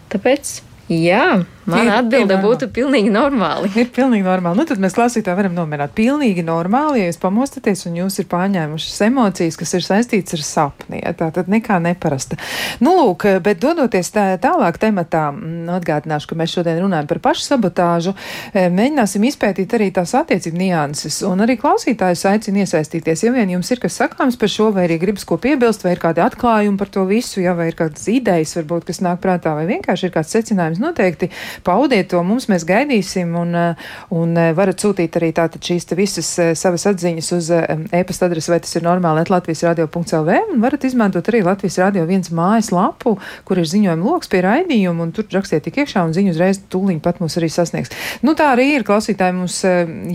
Tāpēc Jā, mana atbilde būtu pilnīgi normāli. Ir pilnīgi normāli. Nu, tad mēs klausītāji varam nomierināt. Pilnīgi normāli, ja jūs pamostaties un jūs ir pārņēmušas emocijas, kas ir saistītas ar sapni. Ja, tā tad nekā neparasta. Nu, lūk, bet dodoties tā, tālāk tematā, mm, atgādināšu, ka mēs šodien runājam par pašu sabotāžu. E, mēģināsim izpētīt arī tās attiecību nianses. Un arī klausītājus aicinu iesaistīties. Ja vien jums ir kas sakāms par šo, vai arī gribas ko piebilst, vai ir kādi atklājumi par to visu, ja vai ir kādas idejas, varbūt, kas nāk prātā, vai vienkārši ir kāds secinājums jums noteikti paudiet to mums, mēs gaidīsim un, eh, un eh, varat sūtīt arī tātad šīs visas eh, savas atziņas uz e-pasta adresi, vai tas ir normāli, Latvijas radio.lv un varat izmantot arī Latvijas radio viens mājas lapu, kur ir ziņojuma loks pie raidījuma un tur rakstiet tik iekšā un ziņu uzreiz tūliņ pat mūs arī sasniegs. Nu tā arī ir, klausītāji mums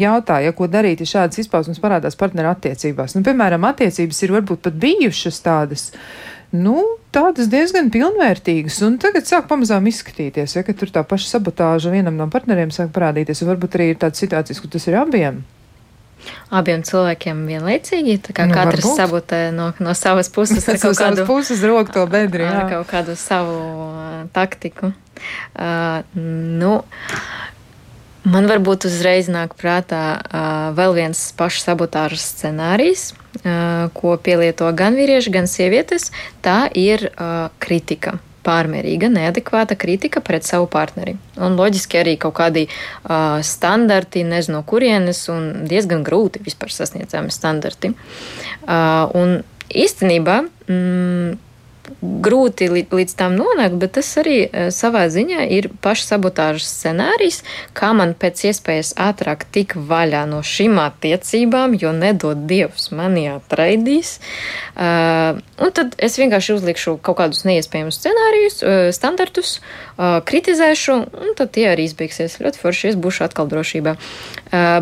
jautāja, ko darīt, ja šādas izpausmes parādās partneru attiecībās. Nu, piemēram, attiecības ir varbūt pat bijušas tādas nu, tādas diezgan pilnvērtīgas. Un tagad sāk pamazām izskatīties, ja tur tā paša sabotāža vienam no partneriem sāk parādīties. Varbūt arī ir tādas situācijas, kur tas ir abiem. Abiem cilvēkiem vienlaicīgi, tā kā nu, katrs varbūt. sabotē no, no savas puses, kaut kādu puses roku to bedri, ar kaut kādu savu uh, taktiku. Uh, nu, man varbūt uzreiz nāk prātā uh, vēl viens pašu sabotāžas scenārijs, ko pielieto gan vīrieši, gan sievietes, tā ir kritika pārmērīga, neadekvāta kritika pret savu partneri. Un loģiski arī kaut kādi uh, standarti, nezinu, no kurienes, un diezgan grūti vispār sasniedzami standarti. Uh, un īstenībā mm, grūti līdz tam nonākt, bet tas arī e, savā ziņā ir pašsabotāžas scenārijs, kā man pēc iespējas ātrāk tik vaļā no šīm attiecībām, jo nedod Dievs mani atraidīs. Uh, un tad es vienkārši uzlikšu kaut kādus neiespējamus scenārijus, uh, standartus, kritizēšu, un tad tie arī izbeigsies ļoti forši, es būšu atkal drošībā.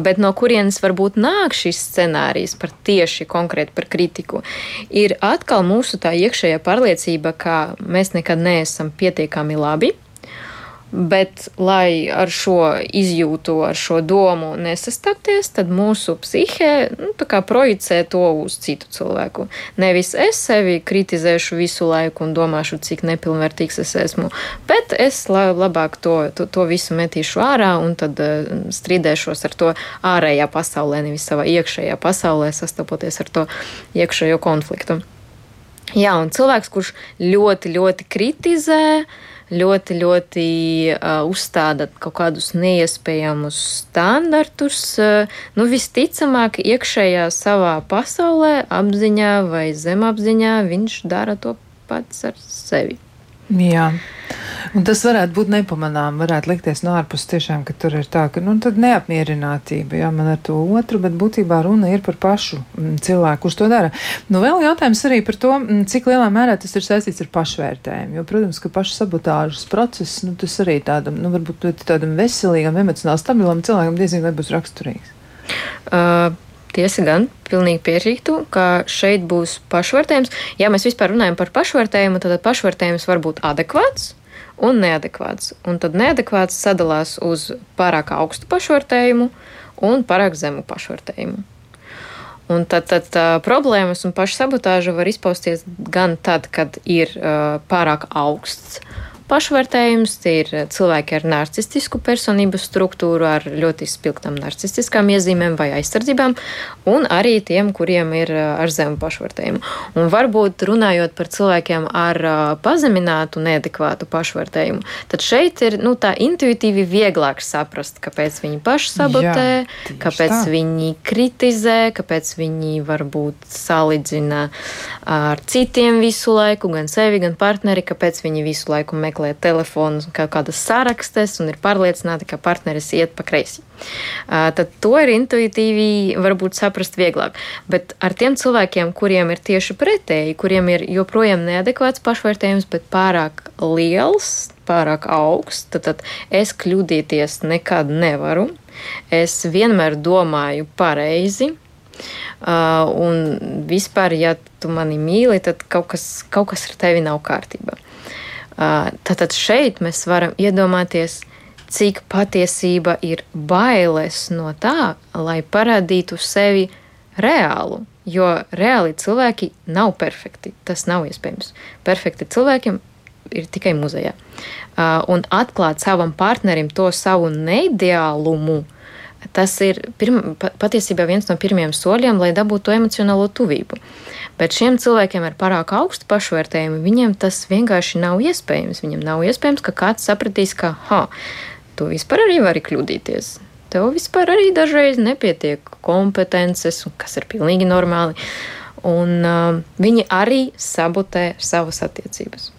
Bet no kurienes varbūt nāk šis scenārijs par tieši konkrēti par kritiku, ir atkal mūsu tā iekšējā pārliecība, ka mēs nekad neesam pietiekami labi Bet, lai ar šo izjūtu, ar šo domu nesastapties, tad mūsu psihē nu, projicē to uz citu cilvēku. Nevis es sevi kritizēšu visu laiku un domāšu, cik nepilnvērtīgs es esmu, bet es labāk to, to, to visu metīšu ārā un tad uh, strīdēšos ar to ārējā pasaulē, nevis savā iekšējā pasaulē, sastopoties ar to iekšējo konfliktu. Jā, un cilvēks, kurš ļoti, ļoti kritizē, ļoti, ļoti uh, uzstāda kaut kādus neiespējamus standartus. Uh, nu, visticamāk, iekšējā savā pasaulē, apziņā vai zemapziņā viņš dara to pats ar sevi. Jā. Un tas varētu būt nepamanām, varētu likties no ārpus tiešām, ka tur ir tā, ka, nu, neapmierinātība, jā, man ar to otru, bet būtībā runa ir par pašu mm, cilvēku, kurš to dara. Nu, vēl jautājums arī par to, mm, cik lielā mērā tas ir saistīts ar pašvērtējumu, jo, protams, ka pašu sabotāžas process, nu, tas arī tādam, nu, varbūt tādam veselīgam, emocionāli stabilam cilvēkam diezgan vai būs raksturīgs. Uh. Tiesa gan, pilnīgi piekrītu, ka šeit būs pašvērtējums. Ja mēs vispār runājam par pašvērtējumu, tad pašvērtējums var būt adekvāts un neadekvāts. Un tad neadekvāts sadalās uz pārāk augstu pašvērtējumu un pārāk zemu pašvērtējumu. Un tad, tad tā, problēmas un pašsabotāža var izpausties gan tad, kad ir uh, pārāk augsts pašvērtējums, tie ir cilvēki ar narcistisku personības struktūru, ar ļoti spilgtām narcistiskām iezīmēm vai aizsardzībām, un arī tiem, kuriem ir ar zemu pašvērtējumu. Un varbūt runājot par cilvēkiem ar pazeminātu, neadekvātu pašvērtējumu, tad šeit ir nu, tā intuitīvi vieglāk saprast, kāpēc viņi paši sabotē, Jā, kāpēc tā. viņi kritizē, kāpēc viņi varbūt salīdzina ar citiem visu laiku, gan sevi, gan partneri, kāpēc viņi visu laiku meklē meklē telefonu kaut kādas sarakstes un ir pārliecināti, ka partneris iet pa kreisi. Tad to ir intuitīvi varbūt saprast vieglāk. Bet ar tiem cilvēkiem, kuriem ir tieši pretēji, kuriem ir joprojām neadekvāts pašvērtējums, bet pārāk liels, pārāk augsts, tad, tad es kļūdīties nekad nevaru. Es vienmēr domāju pareizi, Uh, un vispār, ja tu mani mīli, tad kaut kas, kaut kas ar tevi nav kārtībā. Tātad šeit mēs varam iedomāties, cik patiesība ir bailes no tā, lai parādītu sevi reālu. Jo reāli cilvēki nav perfekti. Tas nav iespējams. Perfekti cilvēkiem ir tikai muzejā. Un atklāt savam partnerim to savu neideālumu, tas ir pirma, patiesībā viens no pirmajiem soļiem, lai dabūtu emocionālo tuvību. Bet šiem cilvēkiem ar pārāk augstu pašvērtējumu, viņiem tas vienkārši nav iespējams. Viņam nav iespējams, ka kāds sapratīs, ka, ha, tu vispār arī vari kļūdīties. Tev vispār arī dažreiz nepietiek kompetences, kas ir pilnīgi normāli. Un uh, viņi arī sabotē savas attiecības.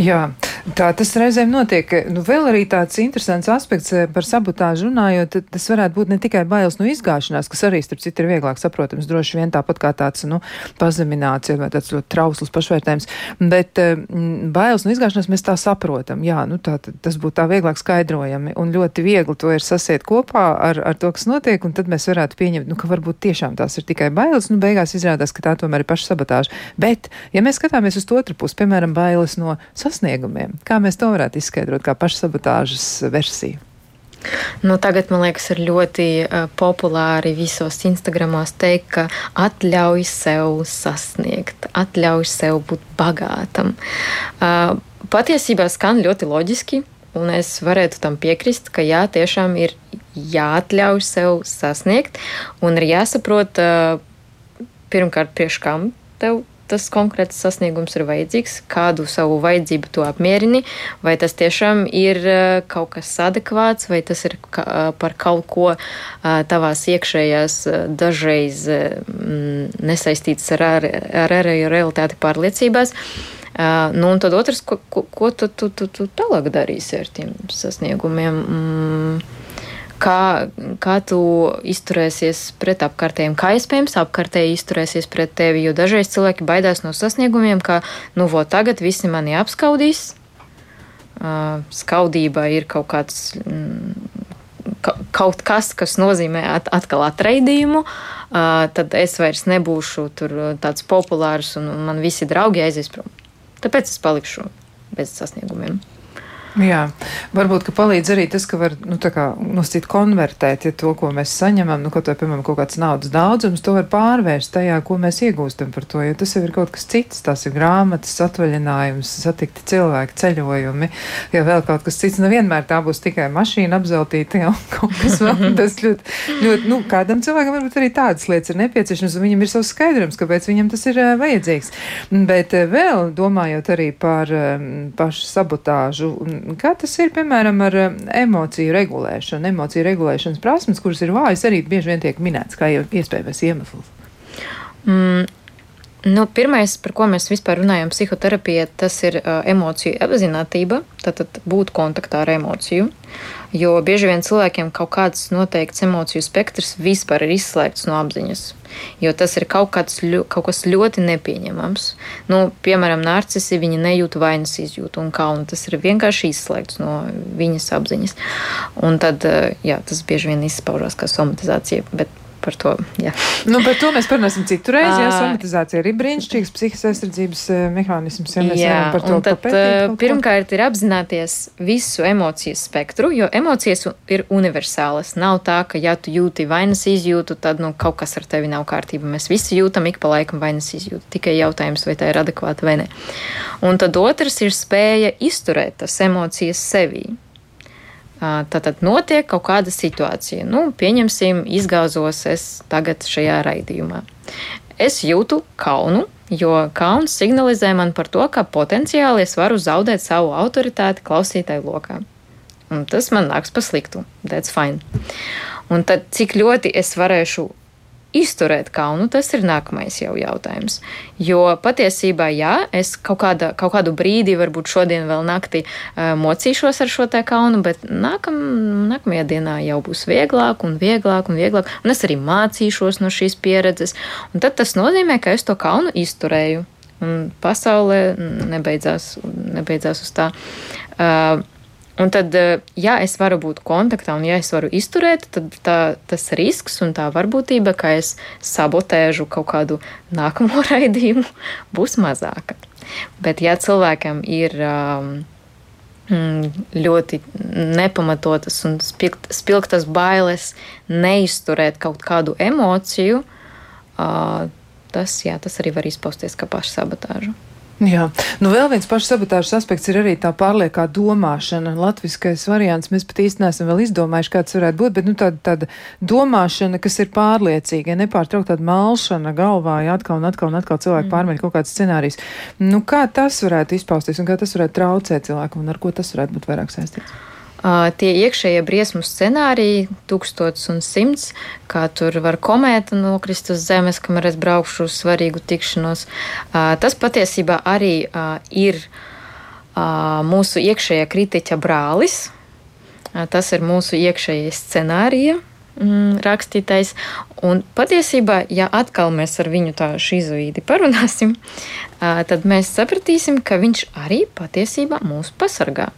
Jā, tā tas reizēm notiek. Nu, vēl arī tāds interesants aspekts eh, par sabotāžu runājot, tas varētu būt ne tikai bailes no izgāšanās, kas arī, starp citu, ir vieglāk saprotams, droši vien tāpat kā tāds, nu, pazemināts vai tāds ļoti trausls pašvērtējums, bet mm, bailes no izgāšanās mēs tā saprotam. Jā, nu, tā, tas būtu tā vieglāk skaidrojami un ļoti viegli to ir sasiet kopā ar, ar to, kas notiek, un tad mēs varētu pieņemt, nu, ka varbūt tiešām tās ir tikai bailes, nu, beigās izrādās, ka tā tomēr ir paša sabotāža. Bet, ja mēs skatāmies uz otru pusi, piemēram, bailes no sasniegumiem. Kā mēs to varētu izskaidrot kā pašsabotāžas versiju? Nu, tagad, man liekas, ir ļoti uh, populāri visos Instagramos teikt, ka atļauj sev sasniegt, atļauj sev būt bagātam. Uh, patiesībā skan ļoti loģiski, un es varētu tam piekrist, ka jā, tiešām ir jāatļauj sev sasniegt, un ir jāsaprot, uh, pirmkārt, priekš kam tev tas konkrēts sasniegums ir vajadzīgs, kādu savu vajadzību tu apmierini, vai tas tiešām ir eh, kaut kas adekvāts, vai tas ir par kaut ko eh, tavās iekšējās eh, dažreiz nesaistīts ar, ar, ar ārējo realitāti pārliecībās. Uh, nu, un tad otrs, ko, ko, ko tu, tu, tu, tu tālāk darīsi ar tiem sasniegumiem? Mm kā, kā tu izturēsies pret apkārtējiem, kā iespējams apkārtēji izturēsies pret tevi, jo dažreiz cilvēki baidās no sasniegumiem, ka, nu, vo tagad visi mani apskaudīs. Skaudība ir kaut kāds, mm, kaut kas, kas nozīmē at, atkal atreidījumu, tad es vairs nebūšu tāds populārs un man visi draugi aizies prom. Tāpēc es palikšu bez sasniegumiem. Jā, varbūt palīdz arī tas, ka var nu, nosacīt konvertēt ja to, ko mēs saņemam, nu, kaut vai, piemēram, kaut kāds naudas daudzums, to var pārvērst tajā, ko mēs iegūstam par to, jo tas jau ir kaut kas cits, tās ir grāmatas, atvaļinājums, satikti cilvēki, ceļojumi, ja vēl kaut kas cits, nevienmēr tā būs tikai mašīna apzeltīta, jau kaut kas vēl, tas ļoti, ļoti, nu, kādam cilvēkam varbūt arī tādas lietas ir nepieciešams, un viņam ir savs skaidrums, kāpēc viņam tas ir uh, vajadzīgs. Bet uh, vēl domājot arī par um, pašu sabotāžu, Kā tas ir, piemēram, ar um, emociju regulēšanu, emociju regulēšanas prasmes, kuras ir vājas, arī bieži vien tiek minēts kā iespējamais iemesls? Mm. Nu, pirmais, par ko mēs vispār runājam, psihoterapija, tas ir uh, emociju apziņotība, tātad būt kontaktā ar emociju. Jo bieži vien cilvēkiem kaut kāds noteikts emociju spektrs vispār ir izslēgts no apziņas. Jo tas ir kaut, kāds, kaut kas ļoti nepieņemams. Nu, piemēram, narcisi viņi nejūt vainas izjūtu un kaunu. Tas ir vienkārši izslēgts no viņas apziņas. Un tad uh, jā, tas bieži vien izpaužās kā somatizācija. Bet par to. Jā. Nu, par to mēs parunāsim citu reizi. Jā, somatizācija ir brīnišķīgs psihiskas aizsardzības mehānisms. Ja jā, par to tad, papētīt, pirmkārt ir apzināties visu emociju spektru, jo emocijas ir universālas. Nav tā, ka ja tu jūti vainas izjūtu, tad nu, kaut kas ar tevi nav kārtībā. Mēs visi jūtam ik pa laikam vainas izjūtu. Tikai jautājums, vai tā ir adekvāta vai ne. Un tad otrs ir spēja izturēt tas emocijas sevī. Tātad notiek kaut kāda situācija. Nu, pieņemsim, izgāzos es tagad šajā raidījumā. Es jūtu kaunu, jo kauns signalizē man par to, ka potenciāli es varu zaudēt savu autoritāti klausītāju lokā. Un tas man nāks pa sliktu. That's fine. Un tad, cik ļoti es varēšu izturēt kaunu, tas ir nākamais jau jautājums. Jo patiesībā, jā, es kaut, kāda, kaut kādu brīdi, varbūt šodien vēl naktī, uh, mocīšos ar šo te kaunu, bet nākam, nākamajā dienā jau būs vieglāk un vieglāk un vieglāk, un es arī mācīšos no šīs pieredzes. Un tad tas nozīmē, ka es to kaunu izturēju. Un pasaulē nebeidzās, nebeidzās uz tā. Uh, Un tad, eh, ja es varu būt kontaktā un ja es varu izturēt, tad tā, tas risks un tā varbūtība, ka es sabotēžu kaut kādu nākamo raidījumu, būs mazāka. Bet, ja cilvēkam ir um, ļoti nepamatotas un spilgt, spilgtas bailes neizturēt kaut kādu emociju, uh, tas, jā, tas arī var izpausties kā pašsabotāžu. Jā, nu vēl viens pašsabotāžas aspekts ir arī tā pārliekā domāšana. Latviskais variants mēs pat īsti neesam vēl izdomājuši, kāds varētu būt, bet nu tāda, tāda domāšana, kas ir pārliecīga, nepārtraukt tāda malšana galvā, ja atkal un atkal un atkal cilvēki mm. pārmēģina kaut kāds scenārijs. Nu kā tas varētu izpausties un kā tas varētu traucēt cilvēku un ar ko tas varētu būt vairāk saistīts? Tie iekšējie briesmu scenāriji, tūkstotis un simts, kā tur var komēta nokrist uz zemes, kamēr es braukšu uz svarīgu tikšanos, tas patiesībā arī ir mūsu iekšējā kritiķa brālis. Tas ir mūsu iekšējais scenārija mm, rakstītais. Un patiesībā, ja atkal mēs ar viņu tā šizoīdi parunāsim, tad mēs sapratīsim, ka viņš arī patiesībā mūs pasargā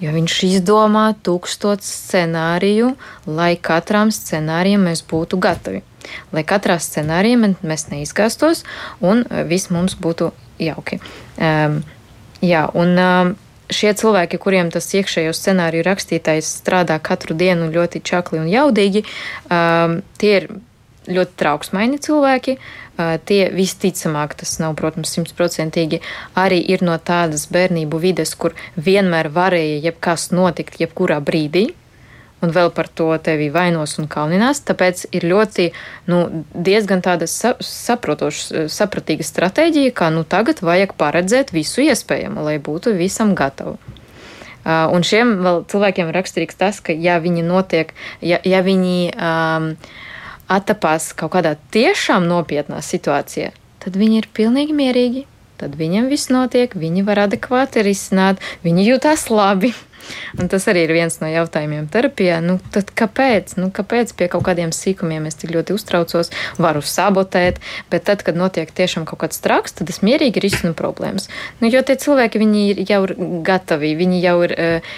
jo viņš izdomā tūkstošu scenāriju, lai katram scenārijam mēs būtu gatavi. Lai katrā scenārijā mēs neizgāstos un viss mums būtu jauki. Um, jā, un um, šie cilvēki, kuriem tas iekšējo scenāriju rakstītājs strādā katru dienu ļoti čakli un jaudīgi, um, tie ir ļoti trauksmaini cilvēki. Tie visticamāk, tas nav, protams, simtprocentīgi, arī ir no tādas bērnību vides, kur vienmēr varēja jebkas notikt, jebkurā brīdī. Un vēl par to tevi vainos un kauninās. Tāpēc ir ļoti, nu, diezgan tāda saprotoša, sapratīga stratēģija, kā nu tagad vajag paredzēt visu iespējamo, lai būtu visam gatavu. Uh, un šiem cilvēkiem raksturīgs tas, ka ja viņi notiek, ja, ja viņi um, attapās kaut kādā tiešām nopietnā situācijā, tad viņi ir pilnīgi mierīgi. Tad viņiem viss notiek, viņi var adekvāti risināt, viņi jūtas labi. Un tas arī ir viens no jautājumiem terapijā. Nu, tad kāpēc? Nu, kāpēc pie kaut kādiem sīkumiem es tik ļoti uztraucos, varu sabotēt, bet tad, kad notiek tiešām kaut kāds traks, tad es mierīgi risinu problēmas. Nu, jo tie cilvēki ir jau gatavi, viņi jau ir uh,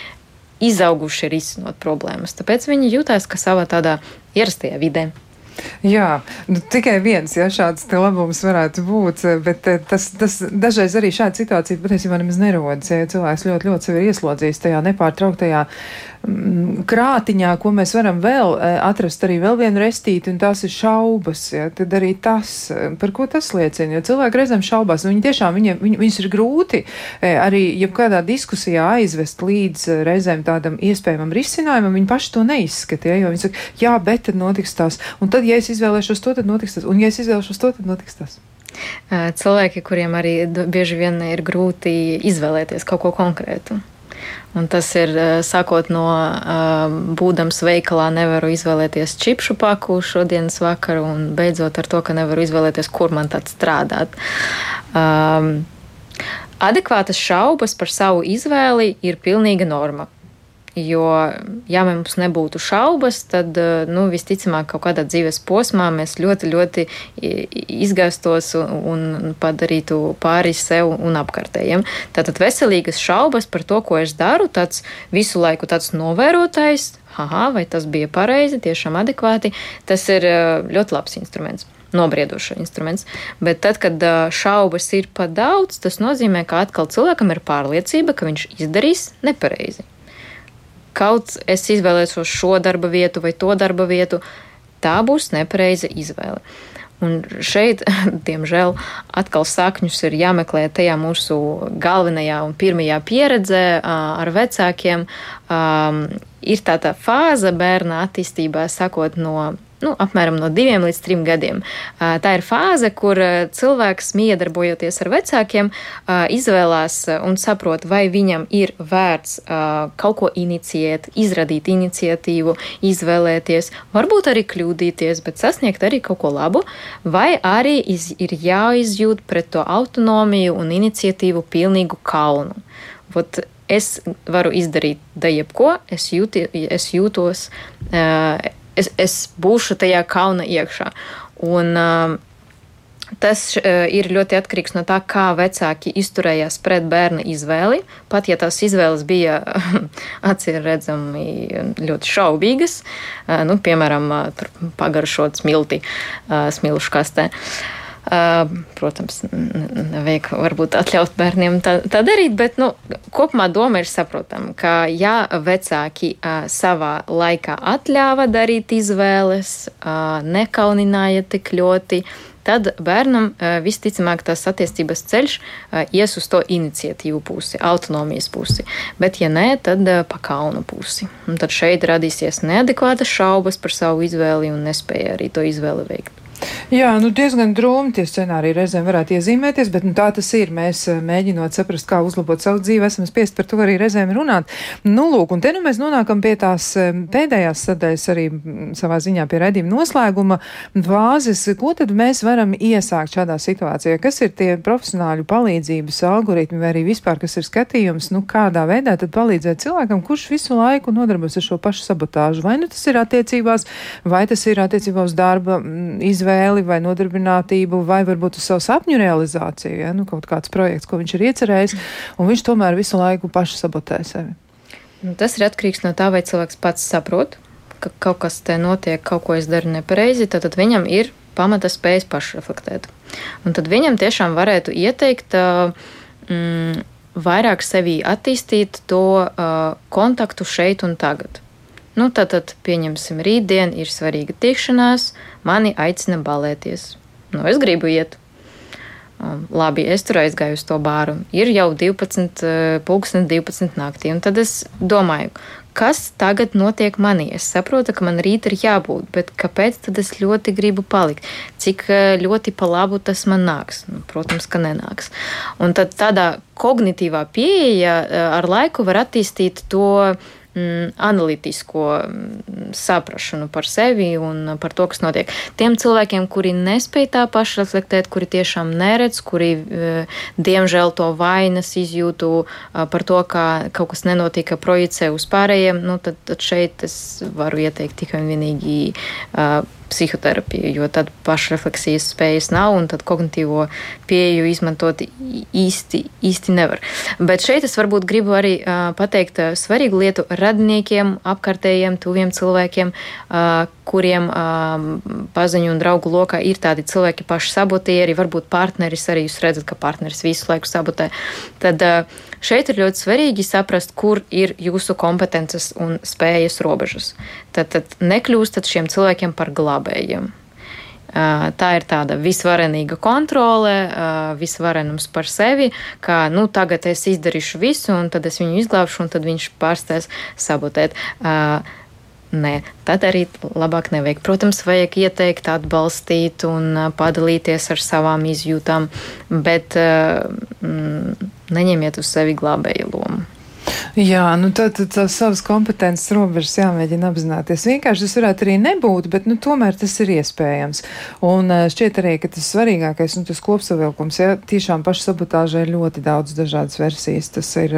izauguši risinot problēmas. Tāpēc viņi jūtas kā savā tādā ierastajā vidē. Jā, nu, tikai viens ja, šāds labums varētu būt, bet eh, tas, tas dažreiz arī šāda situācija patiesībā nemaz nerodas. Ja cilvēks ļoti, ļoti sevi ir ieslodzījis tajā nepārtrauktajā mm, krātiņā, ko mēs varam vēl eh, atrast arī vēl vienu restīti, un tās ir šaubas. Ja, tad arī tas, eh, par ko tas liecina, jo cilvēki reizēm šaubās, un viņi tiešām, viņi, viņi, viņus ir grūti arī jebkādā diskusijā aizvest līdz reizēm tādam iespējamam risinājumam, viņi paši to neizskata, ja, jo viņi saka, jā, bet tad notiks tās. Un tad, ja es izvēlēšos to, tad notiks tas. Un, ja es izvēlēšos to, tad notiks tas. Cilvēki, kuriem arī bieži vien ir grūti izvēlēties kaut ko konkrētu. Un tas ir sākot no būdams veikalā, nevaru izvēlēties čipšu paku šodienas vakaru, un beidzot ar to, ka nevaru izvēlēties, kur man tad strādāt. Um, adekvātas šaubas par savu izvēli ir pilnīga norma. Jo, ja mums nebūtu šaubas, tad eh, nu, visticamāk, kaut kādā dzīves posmā mēs ļoti, ļoti izgāstos un padarītu pāri sev un apkārtējiem. Tātad veselīgas šaubas par to, ko es daru, tāds visu laiku tāds novērotājs, aha, vai tas bija pareizi, tiešām adekvāti, tas ir eh, ļoti labs instruments nobriedošs instruments. Bet tad, kad eh, šaubas ir par daudz, tas nozīmē, ka atkal cilvēkam ir pārliecība, ka viņš izdarīs nepareizi kaut es izvēlēšos šo darba vietu vai to darba vietu, tā būs nepareiza izvēle. Un šeit, diemžēl, atkal sakņus ir jāmeklē tajā mūsu galvenajā un pirmajā pieredzē ar vecākiem. Ir tā tā fāze bērna attīstībā, sakot no nu, apmēram no diviem līdz trim gadiem. Tā ir fāze, kur cilvēks, miedarbojoties ar vecākiem, izvēlās un saprot, vai viņam ir vērts kaut ko inicijēt, izradīt iniciatīvu, izvēlēties, varbūt arī kļūdīties, bet sasniegt arī kaut ko labu, vai arī iz, ir jāizjūt pret to autonomiju un iniciatīvu pilnīgu kaunu. Vot es varu izdarīt da jebko, es, jūti, es jūtos, es, es būšu tajā kauna iekšā. Un, uh, Tas uh, ir ļoti atkarīgs no tā, kā vecāki izturējās pret bērna izvēli. Pat ja tās izvēles bija acīm redzami ļoti šaubīgas, uh, nu, piemēram, uh, pagaršot smilti uh, smilšu kastē. Protams, nevajag varbūt atļaut bērniem tā, tā darīt, bet nu, kopumā doma ir saprotama, ka ja vecāki savā laikā atļāva darīt izvēles, nekaunināja tik ļoti, tad bērnam visticamāk tās attiecības ceļš ies uz to iniciatīvu pusi, autonomijas pusi. Bet, ja nē, tad pa kaunu pusi. Un tad šeit radīsies neadekvātas šaubas par savu izvēli un nespēja arī to izvēli veikt. Jā, nu diezgan drūmi tie scenāriji reizēm varētu iezīmēties, bet nu, tā tas ir. Mēs eh, mēģinot saprast, kā uzlabot savu dzīvi, esam spiest par to arī reizēm runāt. Nu, lūk, un te nu mēs nonākam pie tās eh, pēdējās sadaļas arī mm, savā ziņā pie redzījuma noslēguma vāzes. Ko tad mēs varam iesākt šādā situācijā? Kas ir tie profesionāļu palīdzības algoritmi vai arī vispār, kas ir skatījums, nu kādā veidā tad palīdzēt cilvēkam, kurš visu laiku nodarbojas ar šo pašu sabotāžu? Vai nu tas ir attiecībās, vai tas ir attiecībā uz darba mm, izvēli? Izvēli vai nodarbinātību, vai varbūt uz savu sapņu realizāciju, ja? nu, kaut kāds projekts, ko viņš ir iecerējis, un viņš tomēr visu laiku paši sabotē sevi. Nu, tas ir atkarīgs no tā, vai cilvēks pats saprot, ka kaut kas te notiek, kaut ko es daru nepareizi, tad, tad viņam ir pamata spējas pašreflektēt. Un tad viņam tiešām varētu ieteikt mm, vairāk sevī attīstīt to uh, kontaktu šeit un tagad. Nu, tad, tad pieņemsim, rītdien ir svarīga tikšanās, mani aicina balēties. Nu, es gribu iet. Um, labi, es tur aizgāju uz to bāru. Ir jau 12, uh, pulksten 12 naktī, un tad es domāju, kas tagad notiek manī. Es saprotu, ka man rīt ir jābūt, bet kāpēc tad es ļoti gribu palikt? Cik uh, ļoti pa labu tas man nāks? Nu, protams, ka nenāks. Un tad tādā kognitīvā pieeja uh, ar laiku var attīstīt to analītisko mm, saprašanu par sevi un par to, kas notiek. Tiem cilvēkiem, kuri nespēj tā pašreflektēt, kuri tiešām neredz, kuri eh, diemžēl to vainas izjūtu par to, ka kaut kas nenotika, projicē uz pārējiem, nu, tad, tad šeit es varu ieteikt tikai un vienīgi psihoterapiju, jo tad pašrefleksijas spējas nav un tad kognitīvo pieeju izmantot īsti, īsti nevar. Bet šeit es varbūt gribu arī uh, pateikt uh, svarīgu lietu radiniekiem, apkārtējiem, tuviem cilvēkiem, uh, kuriem uh, paziņu un draugu lokā ir tādi cilvēki paši sabotieri, varbūt partneris arī jūs redzat, ka partneris visu laiku sabotē. Tad, uh, Šeit ir ļoti svarīgi saprast, kur ir jūsu kompetences un spējas robežas. Tad, tad nekļūstat šiem cilvēkiem par glābējiem. Tā ir tāda visvarenīga kontrole, visvarenums par sevi, ka nu, tagad es izdarīšu visu, un tad es viņu izglābšu, un tad viņš pārstās sabotēt. Nē, tad arī labāk nevajag. Protams, vajag ieteikt, atbalstīt un padalīties ar savām izjūtām, bet mm, neņemiet uz sevi glābēju lomu. Jā, nu tad, tad tās savas kompetences robežas jāmēģina apzināties. Vienkārši tas varētu arī nebūt, bet nu, tomēr tas ir iespējams. Un šķiet arī, ka tas svarīgākais, nu, tas kopsavilkums, ja tiešām pašsabotāžai ir ļoti daudz dažādas versijas. Tas ir,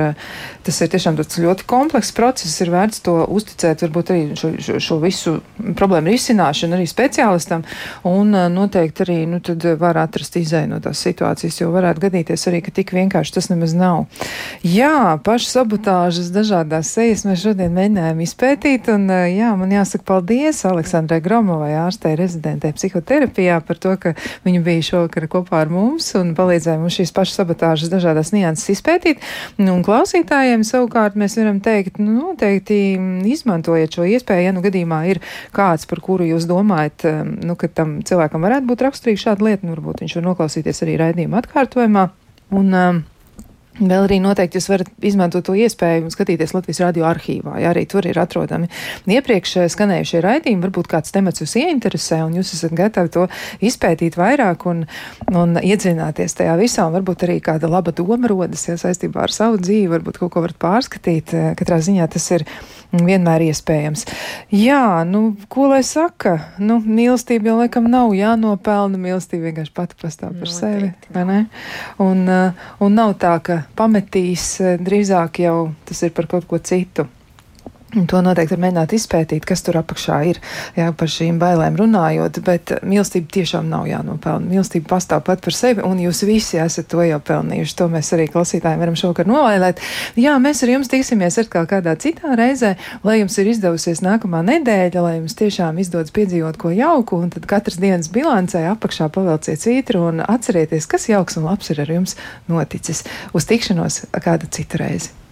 tas ir tiešām tāds ļoti komplekss process, ir vērts to uzticēt, varbūt arī šo, šo, šo visu problēmu risināšanu arī speciālistam, un noteikti arī, nu, tad var atrast izēju no tās situācijas, jo varētu gadīties arī, ka tik vienkārši tas nemaz nav. Jā, pašsabotāža personāžas, dažādās sejas mēs šodien mēģinājām izpētīt. Un, jā, man jāsaka paldies Aleksandrai Gromovai, ārstei rezidentē psihoterapijā par to, ka viņa bija šovakar kopā ar mums un palīdzēja mums šīs pašas sabotāžas dažādās nianses izpētīt. Un klausītājiem savukārt mēs varam teikt, nu, noteikti izmantojiet šo iespēju, ja nu gadījumā ir kāds, par kuru jūs domājat, nu, ka tam cilvēkam varētu būt raksturīga šāda lieta, nu, varbūt viņš var noklausīties arī raidījuma atkārtojumā. Un, um, Vēl arī noteikti jūs varat izmantot to iespēju un skatīties Latvijas radio arhīvā. Jā, arī tur ir atrodami iepriekš eh, skanējušie raidījumi. Varbūt kāds temats jūs ieinteresē un jūs esat gatavi to izpētīt vairāk un, un iedzināties tajā visā. Un varbūt arī kāda laba doma rodas jā, saistībā ar savu dzīvi, varbūt kaut ko varat pārskatīt. Eh, katrā ziņā tas ir vienmēr iespējams. Jā, nu, ko lai saka? Nu, mīlestība jau laikam nav jānopelna. Mīlestība vienkārši pati pastāv par sevi. Un, uh, un nav tā, ka pametīs, uh, drīzāk jau tas ir par kaut ko citu. To noteikti var mēģināt izpētīt, kas tur apakšā ir. Jā, par šīm bailēm runājot, bet mīlestība tiešām nav jānopelna. Mīlestība pastāv pat par sevi, un jūs visi esat to jau pelnījuši. To mēs arī klausītājiem varam šovakar novēlēt. Jā, mēs ar jums tiksimies atkal kādā citā reizē, lai jums ir izdevusies nākamā nedēļa, lai jums tiešām izdodas piedzīvot ko jauku, un tad katras dienas bilancē apakšā pavelciet svītru un atcerieties, kas jauks un labs ir ar jums noticis. Uz tikšanos kādu citu reizi!